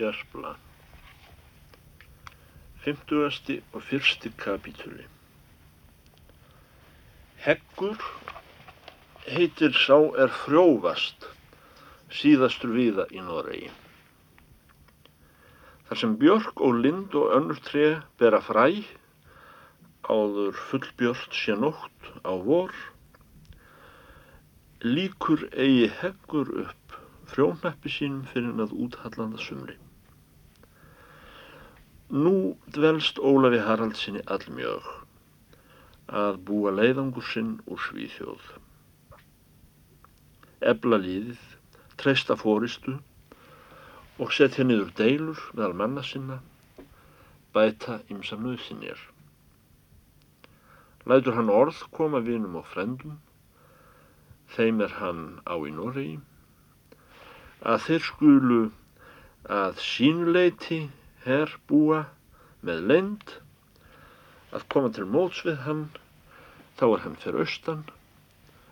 Gerpla. Fymtugasti og fyrsti kapítuli. Heggur heitir sá er frjóvast síðastur viða í Noregi. Þar sem björk og lind og önnur tre bera fræ, áður fullbjörnt sé nótt á vor, líkur eigi heggur upp frjónappi sínum fyrir að úthallanda sumri. Nú dvelst Ólafi Haraldsinni allmjög að búa leiðangur sinn úr svíþjóð. Ebla líðið, treysta fóristu og setja niður deilur meðal manna sinna, bæta ymsa nöðsinjar. Lætur hann orð koma vinum og frendum, þeim er hann á í Noregi, að þeir skulu að sínuleiti herr búa með lend, að koma til móts við hann, þá er hann fyrir austan,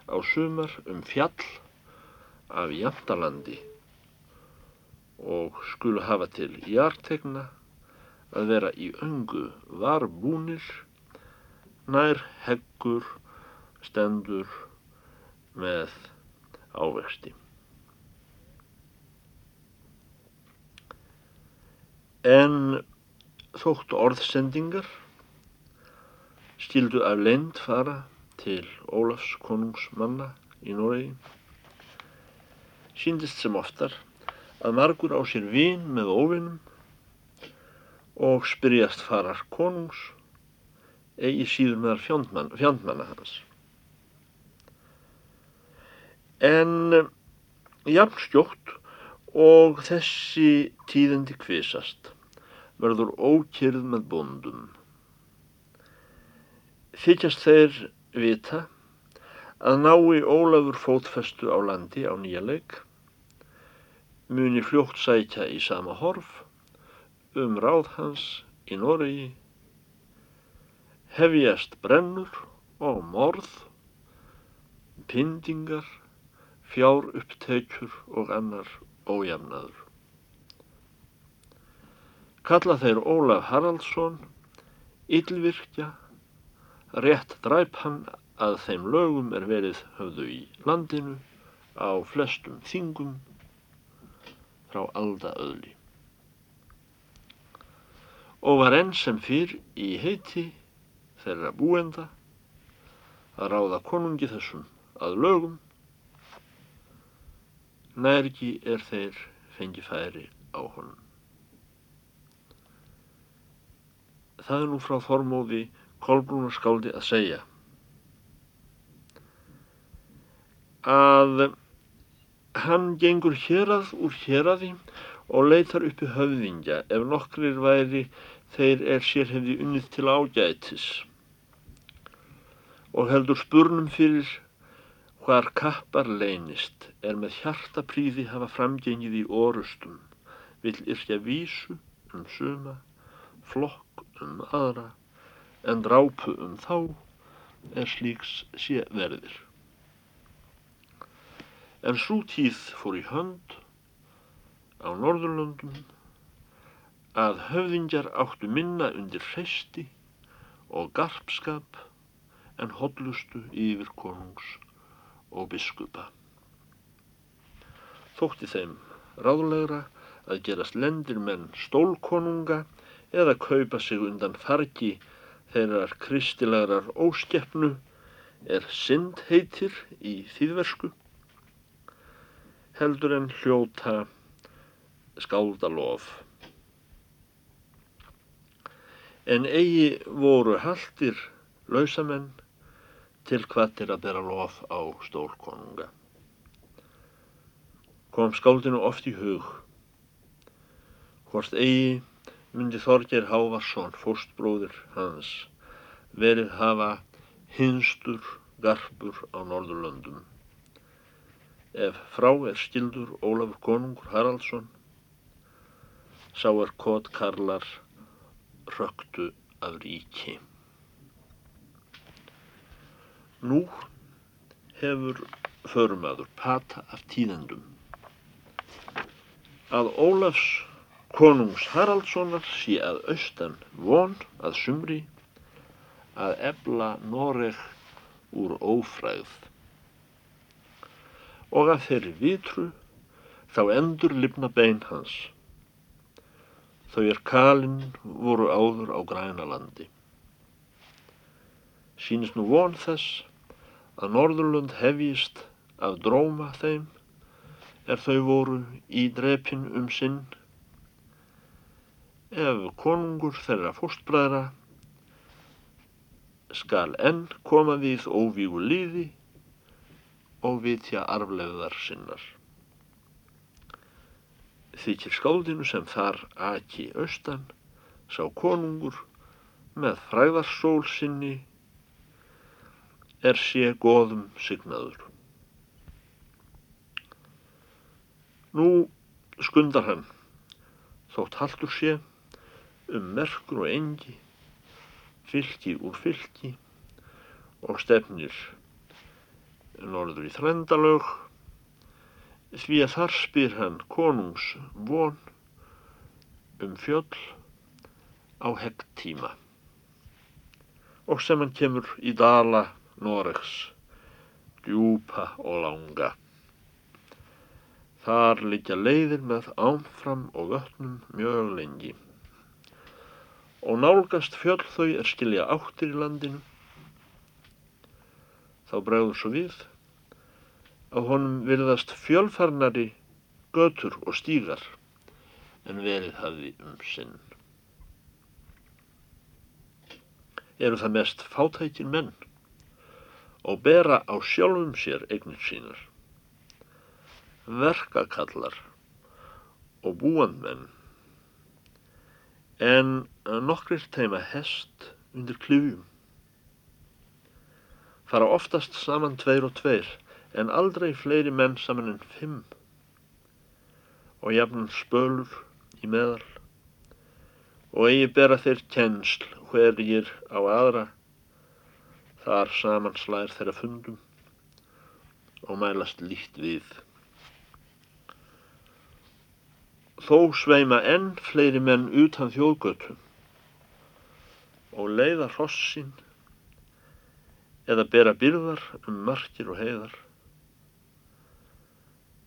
á sumar um fjall af Jamtalandi og skulu hafa til jartegna að vera í öngu varbúnir, nær heggur stendur með ávexti. En þótt orðsendingar skildu af lend fara til Ólafs konungsmanna í Noregi, síndist sem oftar að margur á sér vín með óvinnum og spyrjast farar konungs eigi síður meðal fjandmann, fjandmanna hans. En jafn skjótt og þessi tíðindi kvisast verður ókyrð með bondum. Þykjast þeir vita að nái Ólafur fótfestu á landi á nýja leik, muni fljótt sækja í sama horf, um ráð hans í Noregi, hefjast brennur og morð, pindingar, fjár upptekjur og annar ójafnaður. Kalla þeir Ólaf Haraldsson, yllvirkja, rétt dræp hann að þeim lögum er verið höfðu í landinu á flestum þingum frá alda öðli. Og var enn sem fyrr í heiti þeirra búenda að ráða konungi þessum að lögum, nærgi er þeir fengi færi á honum. Það er nú frá Þormóði Kolbrúnarskáldi að segja. Að hann gengur hérað úr héraði og leitar uppi höfðingja. Ef nokkrir væri þeir er sér hefði unnið til ágætis. Og heldur spurnum fyrir hvar kappar leynist. Er með hjartapríði hafa framgengið í orustum. Vill yrkja vísu um suma flokk um aðra en drápu um þá er slíks sé verðir. En svo tíð fór í hönd á Norðurlöndum að höfðingjar áttu minna undir hreisti og garpskap en hodlustu yfir konungs og biskupa. Þótti þeim ráðlegra að gerast lendir menn stólkonunga eða kaupa sig undan fargi þeirrar kristilegar óskeppnu er synd heitir í þýðversku heldur en hljóta skáldalof. En eigi voru haldir lausamenn til hvattir að bera lof á stórkonunga. Kom skáldinu oft í hug hvort eigi myndi Þorger Hávarsson, fórstbróðir hans, verið hafa hinstur garpur á Norðurlöndum. Ef frá er skildur Ólafur Konungur Haraldsson, sá er kót karlar röktu af ríki. Nú hefur förumadur pata af tíðendum að Ólafs konungs Haraldssonar sé að austan von að sumri að ebla Noreg úr ófræð og að þeirri vitru þá endur lifna bein hans. Þau er kalinn voru áður á grænalandi. Sýnist nú von þess að Norðurlund hefjist af dróma þeim er þau voru í drepin um sinn ef konungur þeirra fórstbræðra skal enn koma við óvígu líði og vitja arfleðar sinnar. Þykir skáldinu sem þar aki austan sá konungur með fræðarsól sinni er sé goðum signaður. Nú skundar hann, þótt haldur sé, um merkur og engi, fylki úr fylki og stefnir norður í þrendalög, því að þar spyr hann konungs von um fjöll á heggtíma og sem hann kemur í dala Noregs, djúpa og langa. Þar liggja leiðir með ámfram og vötnum mjög lengi. Og nálgast fjöll þau er skilja áttir í landinu. Þá bregður svo við að honum virðast fjölfarnari götur og stígar en verið hafi um sinn. Eru það mest fátækir menn og bera á sjálfum sér eignir sínar. Verkakallar og búandmenn en nokkrir teima hest undir klifjum. Fara oftast saman tveir og tveir en aldrei fleiri menn saman en fimm og jafnum spölur í meðal og eigi bera þeir kennsl hverjir á aðra Þar saman slær þeirra fundum og mælast líkt við. Þó sveima enn fleiri menn utan þjóðgötum og leiða hrossin eða bera byrðar um markir og heiðar.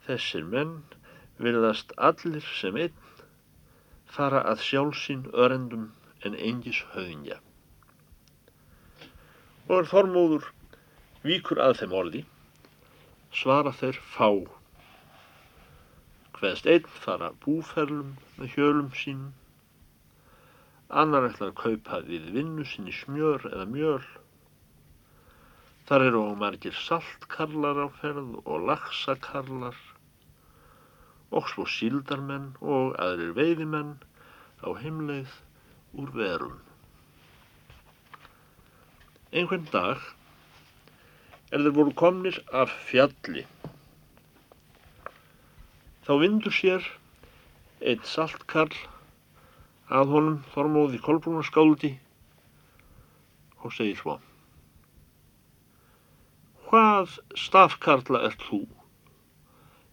Þessir menn virðast allir sem einn fara að sjálfsín örendum en engis höfingja og er Þormóður víkur að þeim orði, svara þeir fá. Hveðst einn fara búferlum með hjölum sínum, annar ætlar að kaupa við vinnu sinni smjör eða mjöl. Þar eru á margir saltkarlar á ferð og laxakarlar og svo síldarmenn og aðrir veiðimenn á heimleið úr verum. Einhvern dag er þeir voru komnir af fjalli. Þá vindur sér einn saltkarl að honum þormóði kolbrúnaskáldi og segir svo Hvað stafkarla ert þú?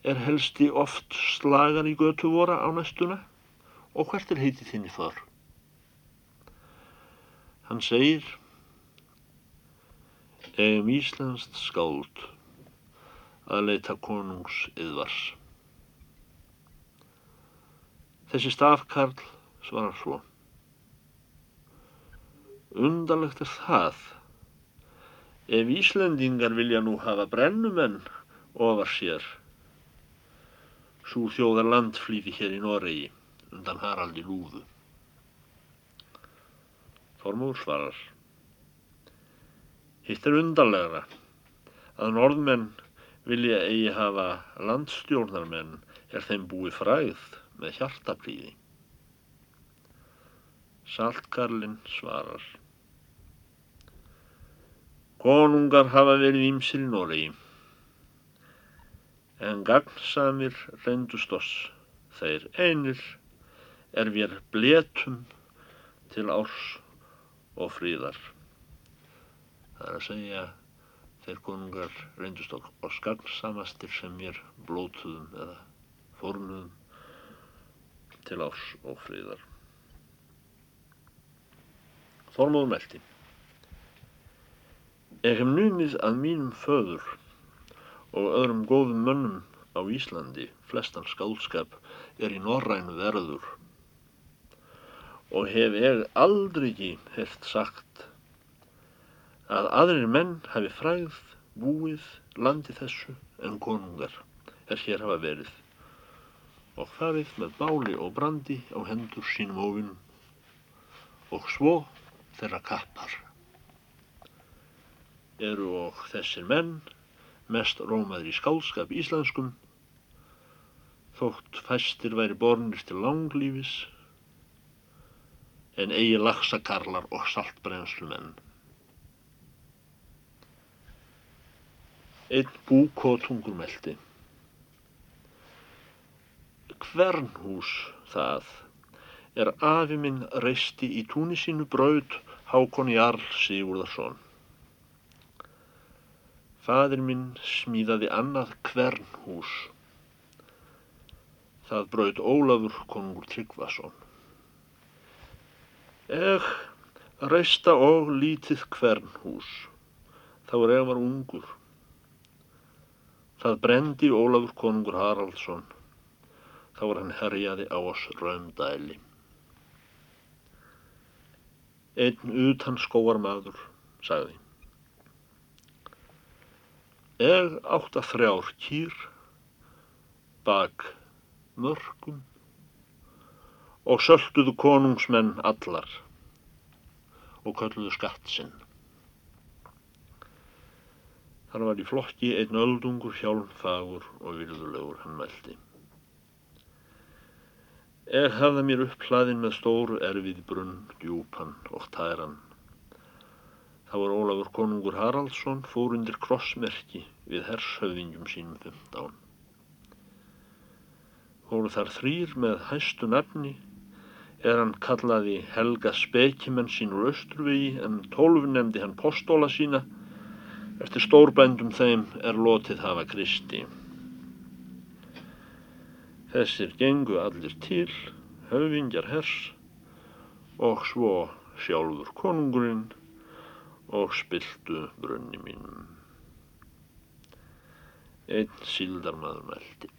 Er helsti oft slagan í götu vora á næstuna og hvert er heitið þinni þar? Hann segir eigum Íslandst skáld að leita konungs yðvars. Þessi stafkarl svarar svo. Undarlegt er það ef Íslendingar vilja nú hafa brennumenn ofar sér svo þjóðar landflýði hér í Noregi undan Haraldi Lúðu. Þormór svarar Hitt er undarlegra að norðmenn vilja eigi hafa landstjórnarmenn er þeim búi fræð með hjartaplýði. Saltkarlinn svarar. Konungar hafa verið ímsir í Noregi, en gagnsamir reyndust oss þeir einir er við bletum til árs og fríðar. Það er að segja þeir konungar reyndust á skagnsamastir sem mér blótuðum eða fórnuðum til árs og friðar. Þormóður meldi. Ég hef numið að mínum föður og öðrum góðum mönnum á Íslandi, flestan skálskap, er í norrænu verður? Og hef ég aldrei hert sagt að aðrir menn hafi fræð búið landi þessu en konungar er hér hafa verið. Og farið með báli og brandi á hendur sínum óvinnum og svo þeirra kappar. Eru og þessir menn mest rómaður í skálskap íslenskum þótt fæstir væri bornir til langlífis en eigi lagsakarlar og saltbrennslumenn. Einn búkótungur meldi. Hvernhús það er afi minn reisti í túni sínu braud Hákon Jarl Sigurðarsson. Fadir minn smíðaði annað hvernhús. Það braud Ólafur konungur Tryggvason. Eg reista og lítið hvernhús. Þá er ég var ungur. Það brendi Ólafur konungur Haraldsson. Þá var hann herjaði á oss raumdæli. Einn utan skóar maður, sagði. Eg átt að þrjár kýr bak mörgum og sölduðu konungsmenn allar og kölluðu skatt sinn. Þar var í flokki einn öldungur hjálmfagur og virðulegur hann meldi. Eg hafða mér upp hlaðin með stóru erfið brunn, djúpan og tæran. Það var Ólafur konungur Haraldsson fór undir krossmerki við hershöfðingjum sínum 15. Fóru þar þrýr með hæstu nafni er hann kallaði Helga Spekimenn sín úr Östruvegi en tólf nefndi hann postóla sína Eftir stórbændum þeim er lotið hafa Kristi. Þessir gengu allir til, höfingjar hers og svo sjálfur konungurinn og spiltu brunni mínum. Einn síldarmaður meldi.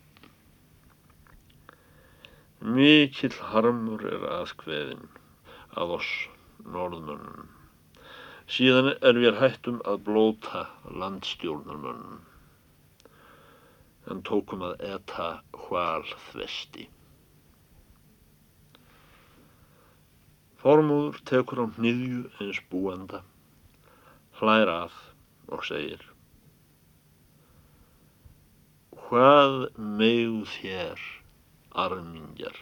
Mikill harmur er aðkveðin að oss norðmönnum. Síðan er við hættum að blóta landstjórnarmönnum en tókum að eta hval þvesti. Formúður tekur á nýðju eins búanda, hlæra að og segir Hvað megðu þér, armingjar,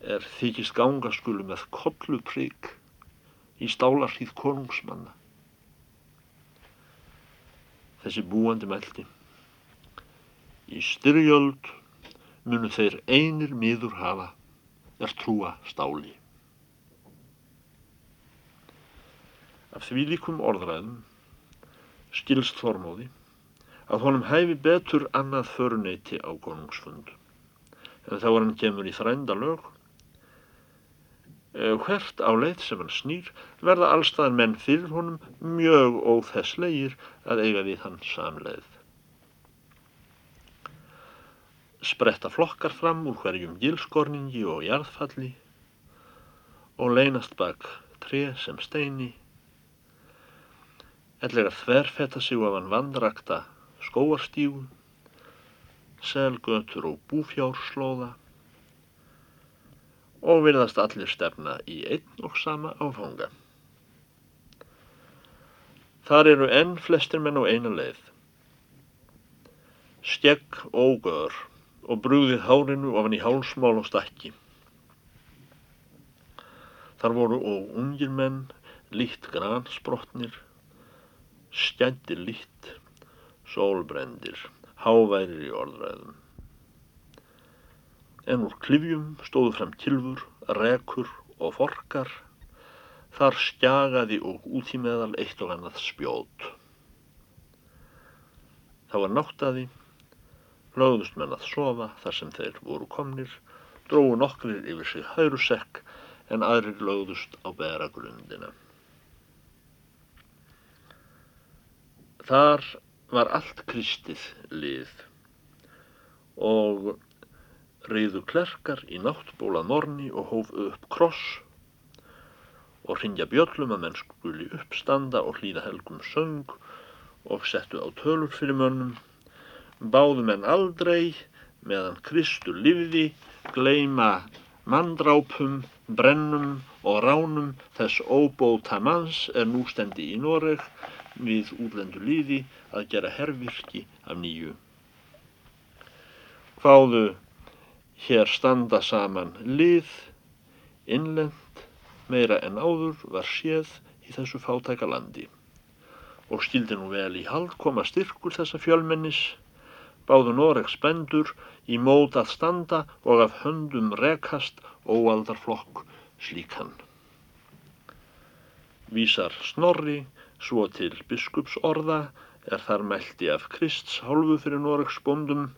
er þykist gangaskulu með kolluprygg í stálarhýð konungsmanna. Þessi búandi meldi. Í styrjöld munu þeir einir miður hafa er trúa stáli. Af því líkum orðræðum skilst Þormóði að honum hæfi betur annað föruneyti á konungsfund en þá er hann kemur í þrænda lög Eh, hvert á leið sem hann snýr verða allstaðan menn fyrir honum mjög óþesslegir að eiga við hann samleið. Spretta flokkar fram úr hverjum gilskorningi og jarðfalli og leynast bak tre sem steini ellega þverfetta sig af hann vandrakta skóarstígu selgötur og búfjárslóða og virðast allir stefna í einn og sama áfanga. Þar eru enn flestir menn á eina leið. Skegg ógör og brúðið hárinu ofan í hálsmál og stakki. Þar voru og ungir menn, lítt gransbrotnir, skjændir lítt, sólbrendir, háværir í orðræðum en úr klifjum stóðu fram kilfur, rekur og forkar, þar skjagaði og út í meðal eitt og annað spjót. Það var náttaði, lögðust menn að sofa þar sem þeir voru komnir, dróðu nokkrir yfir sig hærusekk en aðrir lögðust á beragrundina. Þar var allt kristið lið og reyðu klerkar í náttbólað morni og hóf upp kross og hringja bjöllum að menn skuli uppstanda og hlýða helgum söng og settu á tölur fyrir mönnum, báðu menn aldrei meðan Kristur livði gleima manndrápum, brennum og ránum þess óbóta manns er nú stendi í Noreg við útlendu líði að gera herrvirki af nýju. Hváðu hér standa saman lið, innlend, meira en áður var séð í þessu fátæka landi og skildi nú vel í hald koma styrkur þessa fjölmennis, báðu Noregs bendur í mót að standa og af höndum rekast óaldarflokk slíkan. Vísar Snorri svo til biskups orða er þar meldi af Krists hálfu fyrir Noregs bóndum,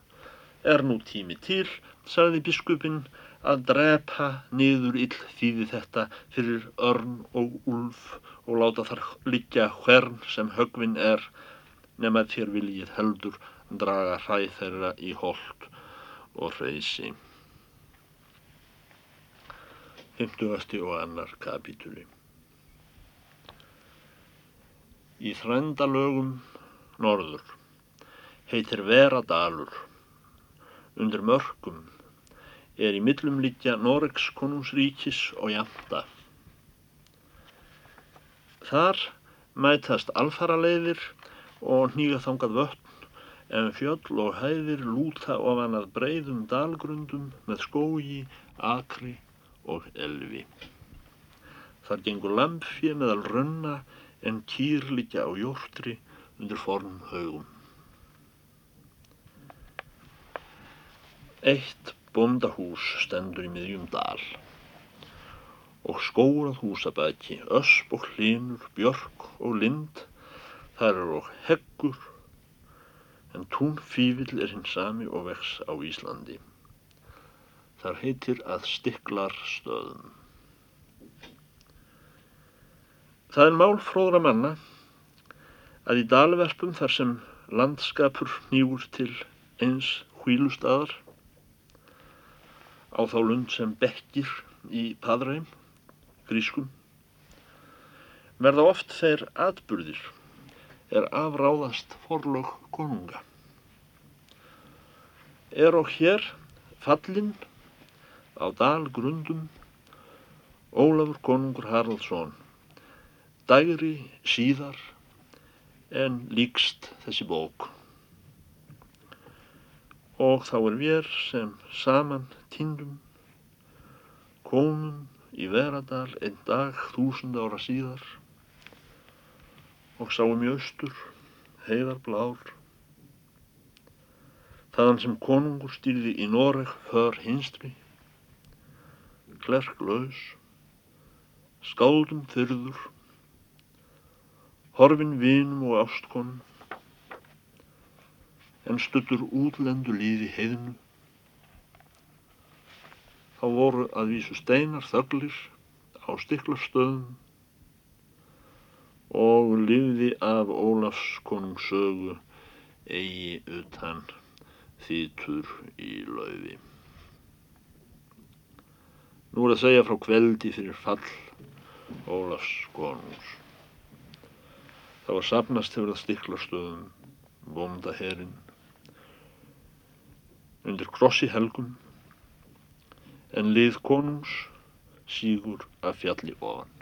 er nú tími til, sagði biskupin, að drepa niður ill þýði þetta fyrir örn og úlf og láta þar liggja hvern sem högvin er nema þér viljið heldur draga hræð þeirra í hold og hreysi. 50. og annar kapítuli Í þrændalögum norður heitir Veradalur undir mörgum er í millumlíkja Noregs konungsríkis og Janda. Þar mætast alfaraleiðir og nýga þangað vötn en fjöll og hæðir lúta ofan að breyðum dalgrundum með skógi, akri og elvi. Þar gengur lampfið meðal runna en kýr líka á jórtri undir fornum haugum. Eitt bóndahús stendur í miðjum dal og skórað húsabæki, ösp og hlinur, björk og lind, þar er og heggur, en túnfívill er hinn sami og vex á Íslandi. Þar heitir að stiklar stöðum. Það er mál fróðra manna að í dalverpum þar sem landskapur nýgur til eins hvílustadar á þá lund sem bekkir í Padræm, grískum, verða oft þeir atburðir er afráðast forlög konunga. Er og hér fallinn á dalgrundum Ólafur konungur Haraldsson, dægri síðar en líkst þessi bók og þá er vér sem saman tindum komum í Veradal einn dag þúsund ára síðar og sáum í austur heiðar blár þaðan sem konungur stýrði í Noreg för hinstri klerk laus skáldum þyrður horfin vinum og ástkonum en stuttur útlendu líði heiðinu. Þá voru að vísu steinar þöglir á stiklastöðum og liði af Ólafs konung sögu eigi utan þýtur í lauði. Nú er að segja frá kveldi fyrir fall Ólafs konungs. Það var sapnast hefur það stiklastöðum, bondaherinn, undir krossi helgum en lið konungs sígur að fjalli ofan.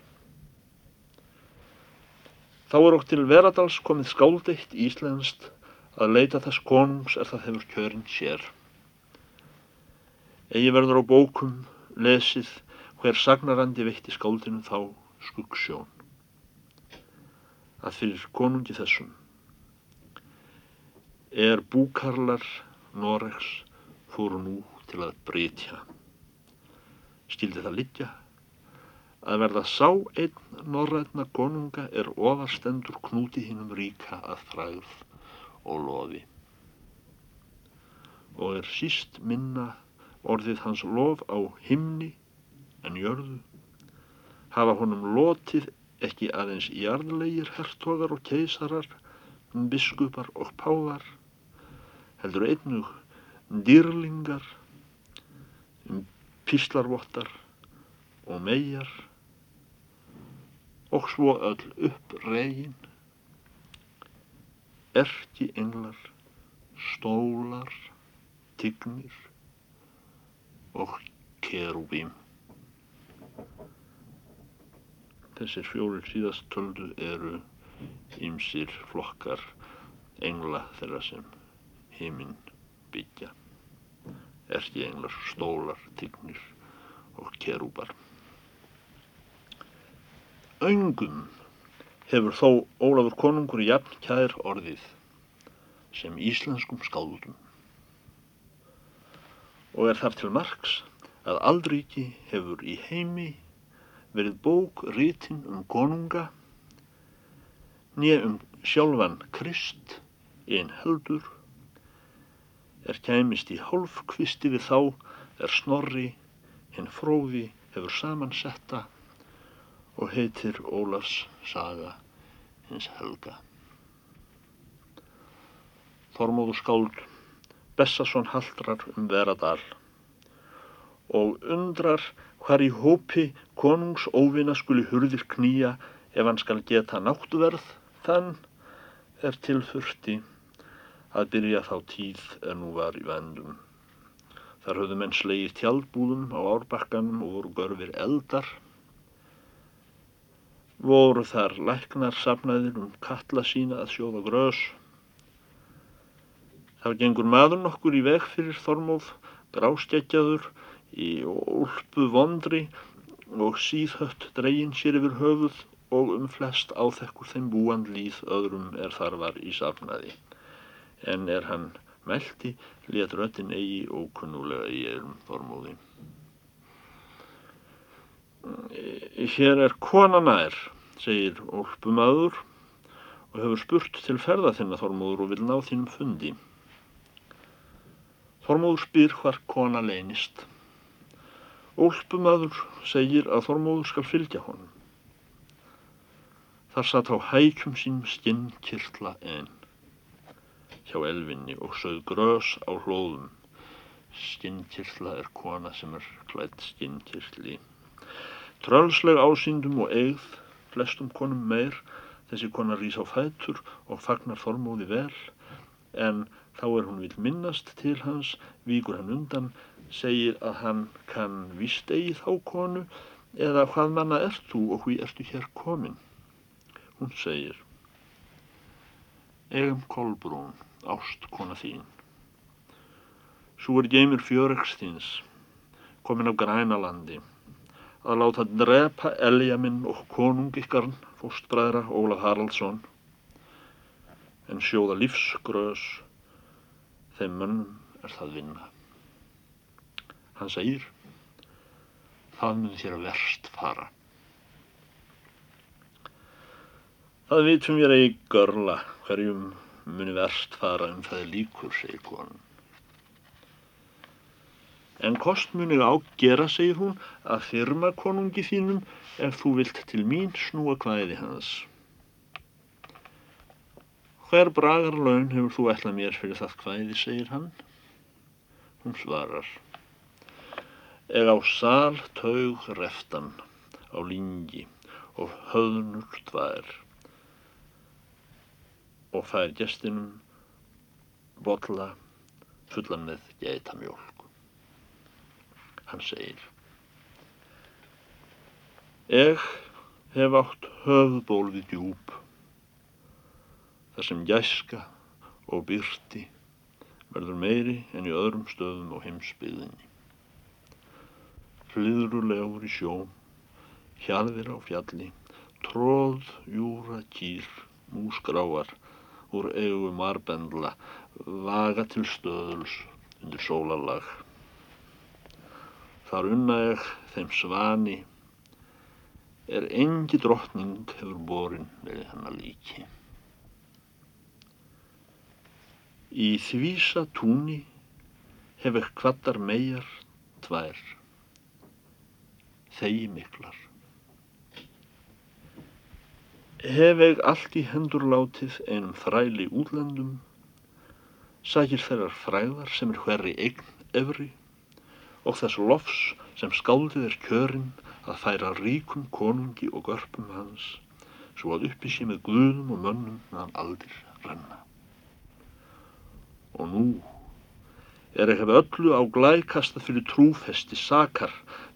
Þá er okk til Veradals komið skáldeitt íslenskt að leita þess konungs er það hefur kjörinn sér. Egi verður á bókum lesið hver sagnarandi veitti skáldinu þá skuggsjón. Að fyrir konungi þessum er búkarlar Noregs fóru nú til að breytja. Skildi það litja að verða sá einn norrætna konunga er ofarstendur knúti hinnum ríka að fræð og loði. Og er síst minna orðið hans lof á himni en jörðu, hafa honum lotið ekki aðeins jarðlegir hertogar og keisarar, biskupar og pávar, heldur einnug dýrlingar, píslarvottar og megar og svo öll uppregin, erki englar, stólar, tignir og kerúbím. Þessir fjórir síðast töldu eru ýmsir flokkar engla þeirra sem heiminn byggja. Erki englar, stólar, tignir og kerúbar. Öngum hefur þó Ólafur konungur jafn kær orðið sem íslenskum skáldum. Og er þar til margs að aldriki hefur í heimi verið bók rítin um konunga nýja um sjálfan Krist einn heldur er kæmist í hálfkvisti við þá er snorri hinn fróði hefur samansetta og heitir Ólafs saga hins helga. Þormóður skáld Bessason haldrar um veradal og undrar hvar í hópi konungs óvina skuli hurðir knýja ef hann skal geta náttverð þann er tilfursti að byrja þá tíð en nú var í vendum. Þar höfðu menn slegið tjaldbúðum á árbakkanum og voru görfir eldar. Voru þar læknar safnaðir um kalla sína að sjóða grös. Þar gengur maður nokkur í veg fyrir Þormóð, gráskeggjaður í úlpu vondri og síðhött dregin sér yfir höfuð og um flest áþekkur þeim búand líð öðrum er þar var í safnaði. En er hann meldi, let röttin eigi ókunnulega í erum Þormóði. Hér er kona nær, segir úlpumadur og hefur spurt til ferða þinna Þormóður og vil ná þínum fundi. Þormóður spyr hvar kona leynist. Úlpumadur segir að Þormóður skal fylgja honum. Þar satt á hækjum sínum skinnkirtla enn hjá elvinni og sögð grös á hlóðum. Skinnkirtla er kona sem er klætt skinnkirtli. Trölsleg ásýndum og eigð, flestum konum meir, þessi kona rís á fætur og fagnar Þormóði vel, en þá er hún vil minnast til hans, víkur hann undan, segir að hann kann vist eigi þá konu eða hvað manna ert þú og hví ertu hér komin? Hún segir Egum Kolbrún, ást kona þín. Svo er geimur fjöregs þins, komin á grænalandi, að láta drepa elja minn og konung ykkarn, fóstbræðra Ólaf Haraldsson, en sjóða lífsgrös, þeim mönnum er það vinna. Hann segir, það mun þér að verst fara. Það vitum við eigi görla hverjum muni verst fara um það líkur, segir konun. En kost muni ágera, segir hún, að þyrma konungi þínum ef þú vilt til mín snúa kvæði hans. Hver bragar laun hefur þú ætlað mér fyrir það kvæði, segir hann. Hún svarar. Eg á sal taug reftan á lingi og höðnur tvær og fær gestinum botla fullan með geitamjólk. Hann segir Eg hef átt höfðból við djúb þar sem gæska og byrti verður meiri en í öðrum stöðum á heimsbyðinni hliðrulegur í sjóm, hjarðir á fjalli, tróð, júra, kýr, músgráar, úr eigu marbendla, vaga til stöðuls undir sólalag. Þar unna ég þeim svani, er engi drottning hefur borin með hennar líki. Í þvísa túni hef ekki kvattar megar tvær, þegi miklar. Hef eig allt í hendur látið einum þræli útlendum, sækir þeirrar fræðar sem er hverri eign efri og þess lofs sem skáldið er kjörinn að færa ríkum konungi og görpum hans, svo að uppi sé með guðum og mönnum meðan aldir renna. Og nú er ekki öllu á glækasta fyrir trúfesti sakar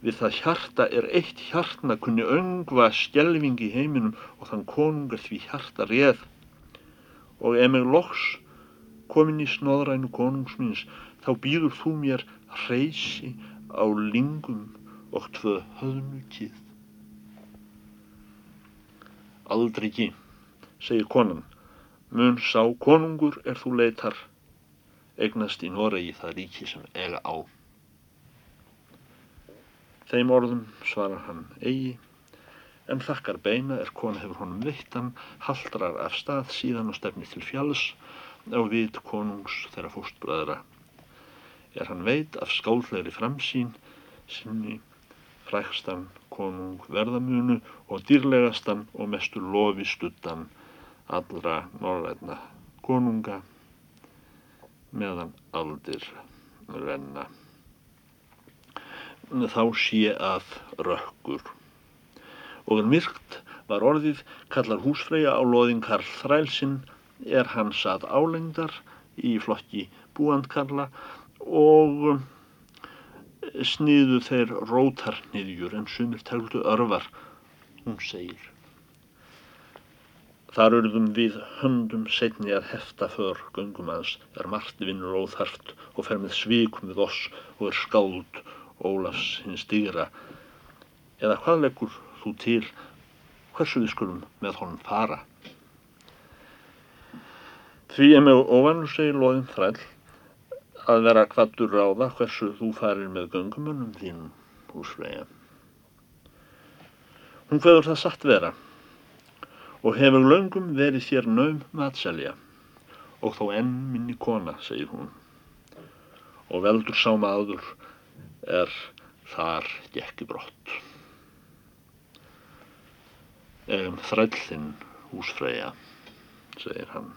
Við það hjarta er eitt hjartna kunni öngva skjelving í heiminum og þann konungar því hjarta réð. Og ef mig loks komin í snóðrænu konungsmins þá býður þú mér hreysi á lingum og tvö höfnu kýð. Aldrei ekki, segir konan, mun sá konungur er þú leitar, eignast í Noregi það ríki sem ega á. Þeim orðum svarar hann eigi, en þakkar beina er kona hefur honum veittan, haldrar af stað síðan og stefni til fjalls á vit konungs þeirra fóstbræðra. Er hann veit af skáldlegri framsýn sinni frækstan konung verðamunu og dýrlegastan og mestur lofi stuttan allra norrætna konunga meðan aldir renna þá sé að rökkur. Og en myrkt var orðið kallar húsfreyja á loðin Karl Þrælsinn er hann satt álengdar í flokki búandkarla og sniðu þeir rótarniðjur en sumir teldu örvar, hún segir. Þar urðum við höndum setni að hefta för göngum aðs, er margt vinnur óþarft og fer með svíkum við oss og er skáld Ólafs hins dýra eða hvað leggur þú til? Hversu við skulum með honum fara? Því er með óvannu segir loðin þræll að vera hvattur ráða hversu þú farir með göngumunum þínum húsvega hún hveður það satt vera og hefur löngum verið þér naum matselja og þó enn minni kona segir hún og veldur sá maður er þar gekki brott. Um, þrællinn húsfreyja, segir hann.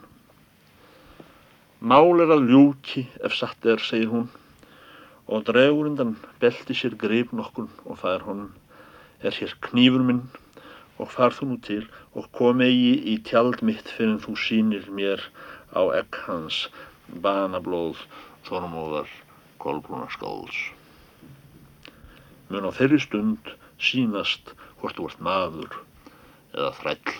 Mál er að ljúki ef satt er, segir hún, og dregur undan belti sér grip nokkun og fær honum, er hér knífur minn og far þú nú til og kom eigi í tjald mitt fyrir þú sínir mér á ekk hans banablóð þormóðar kolbrúna skóls mun á þeirri stund sínast hvort þú ert maður eða þræll.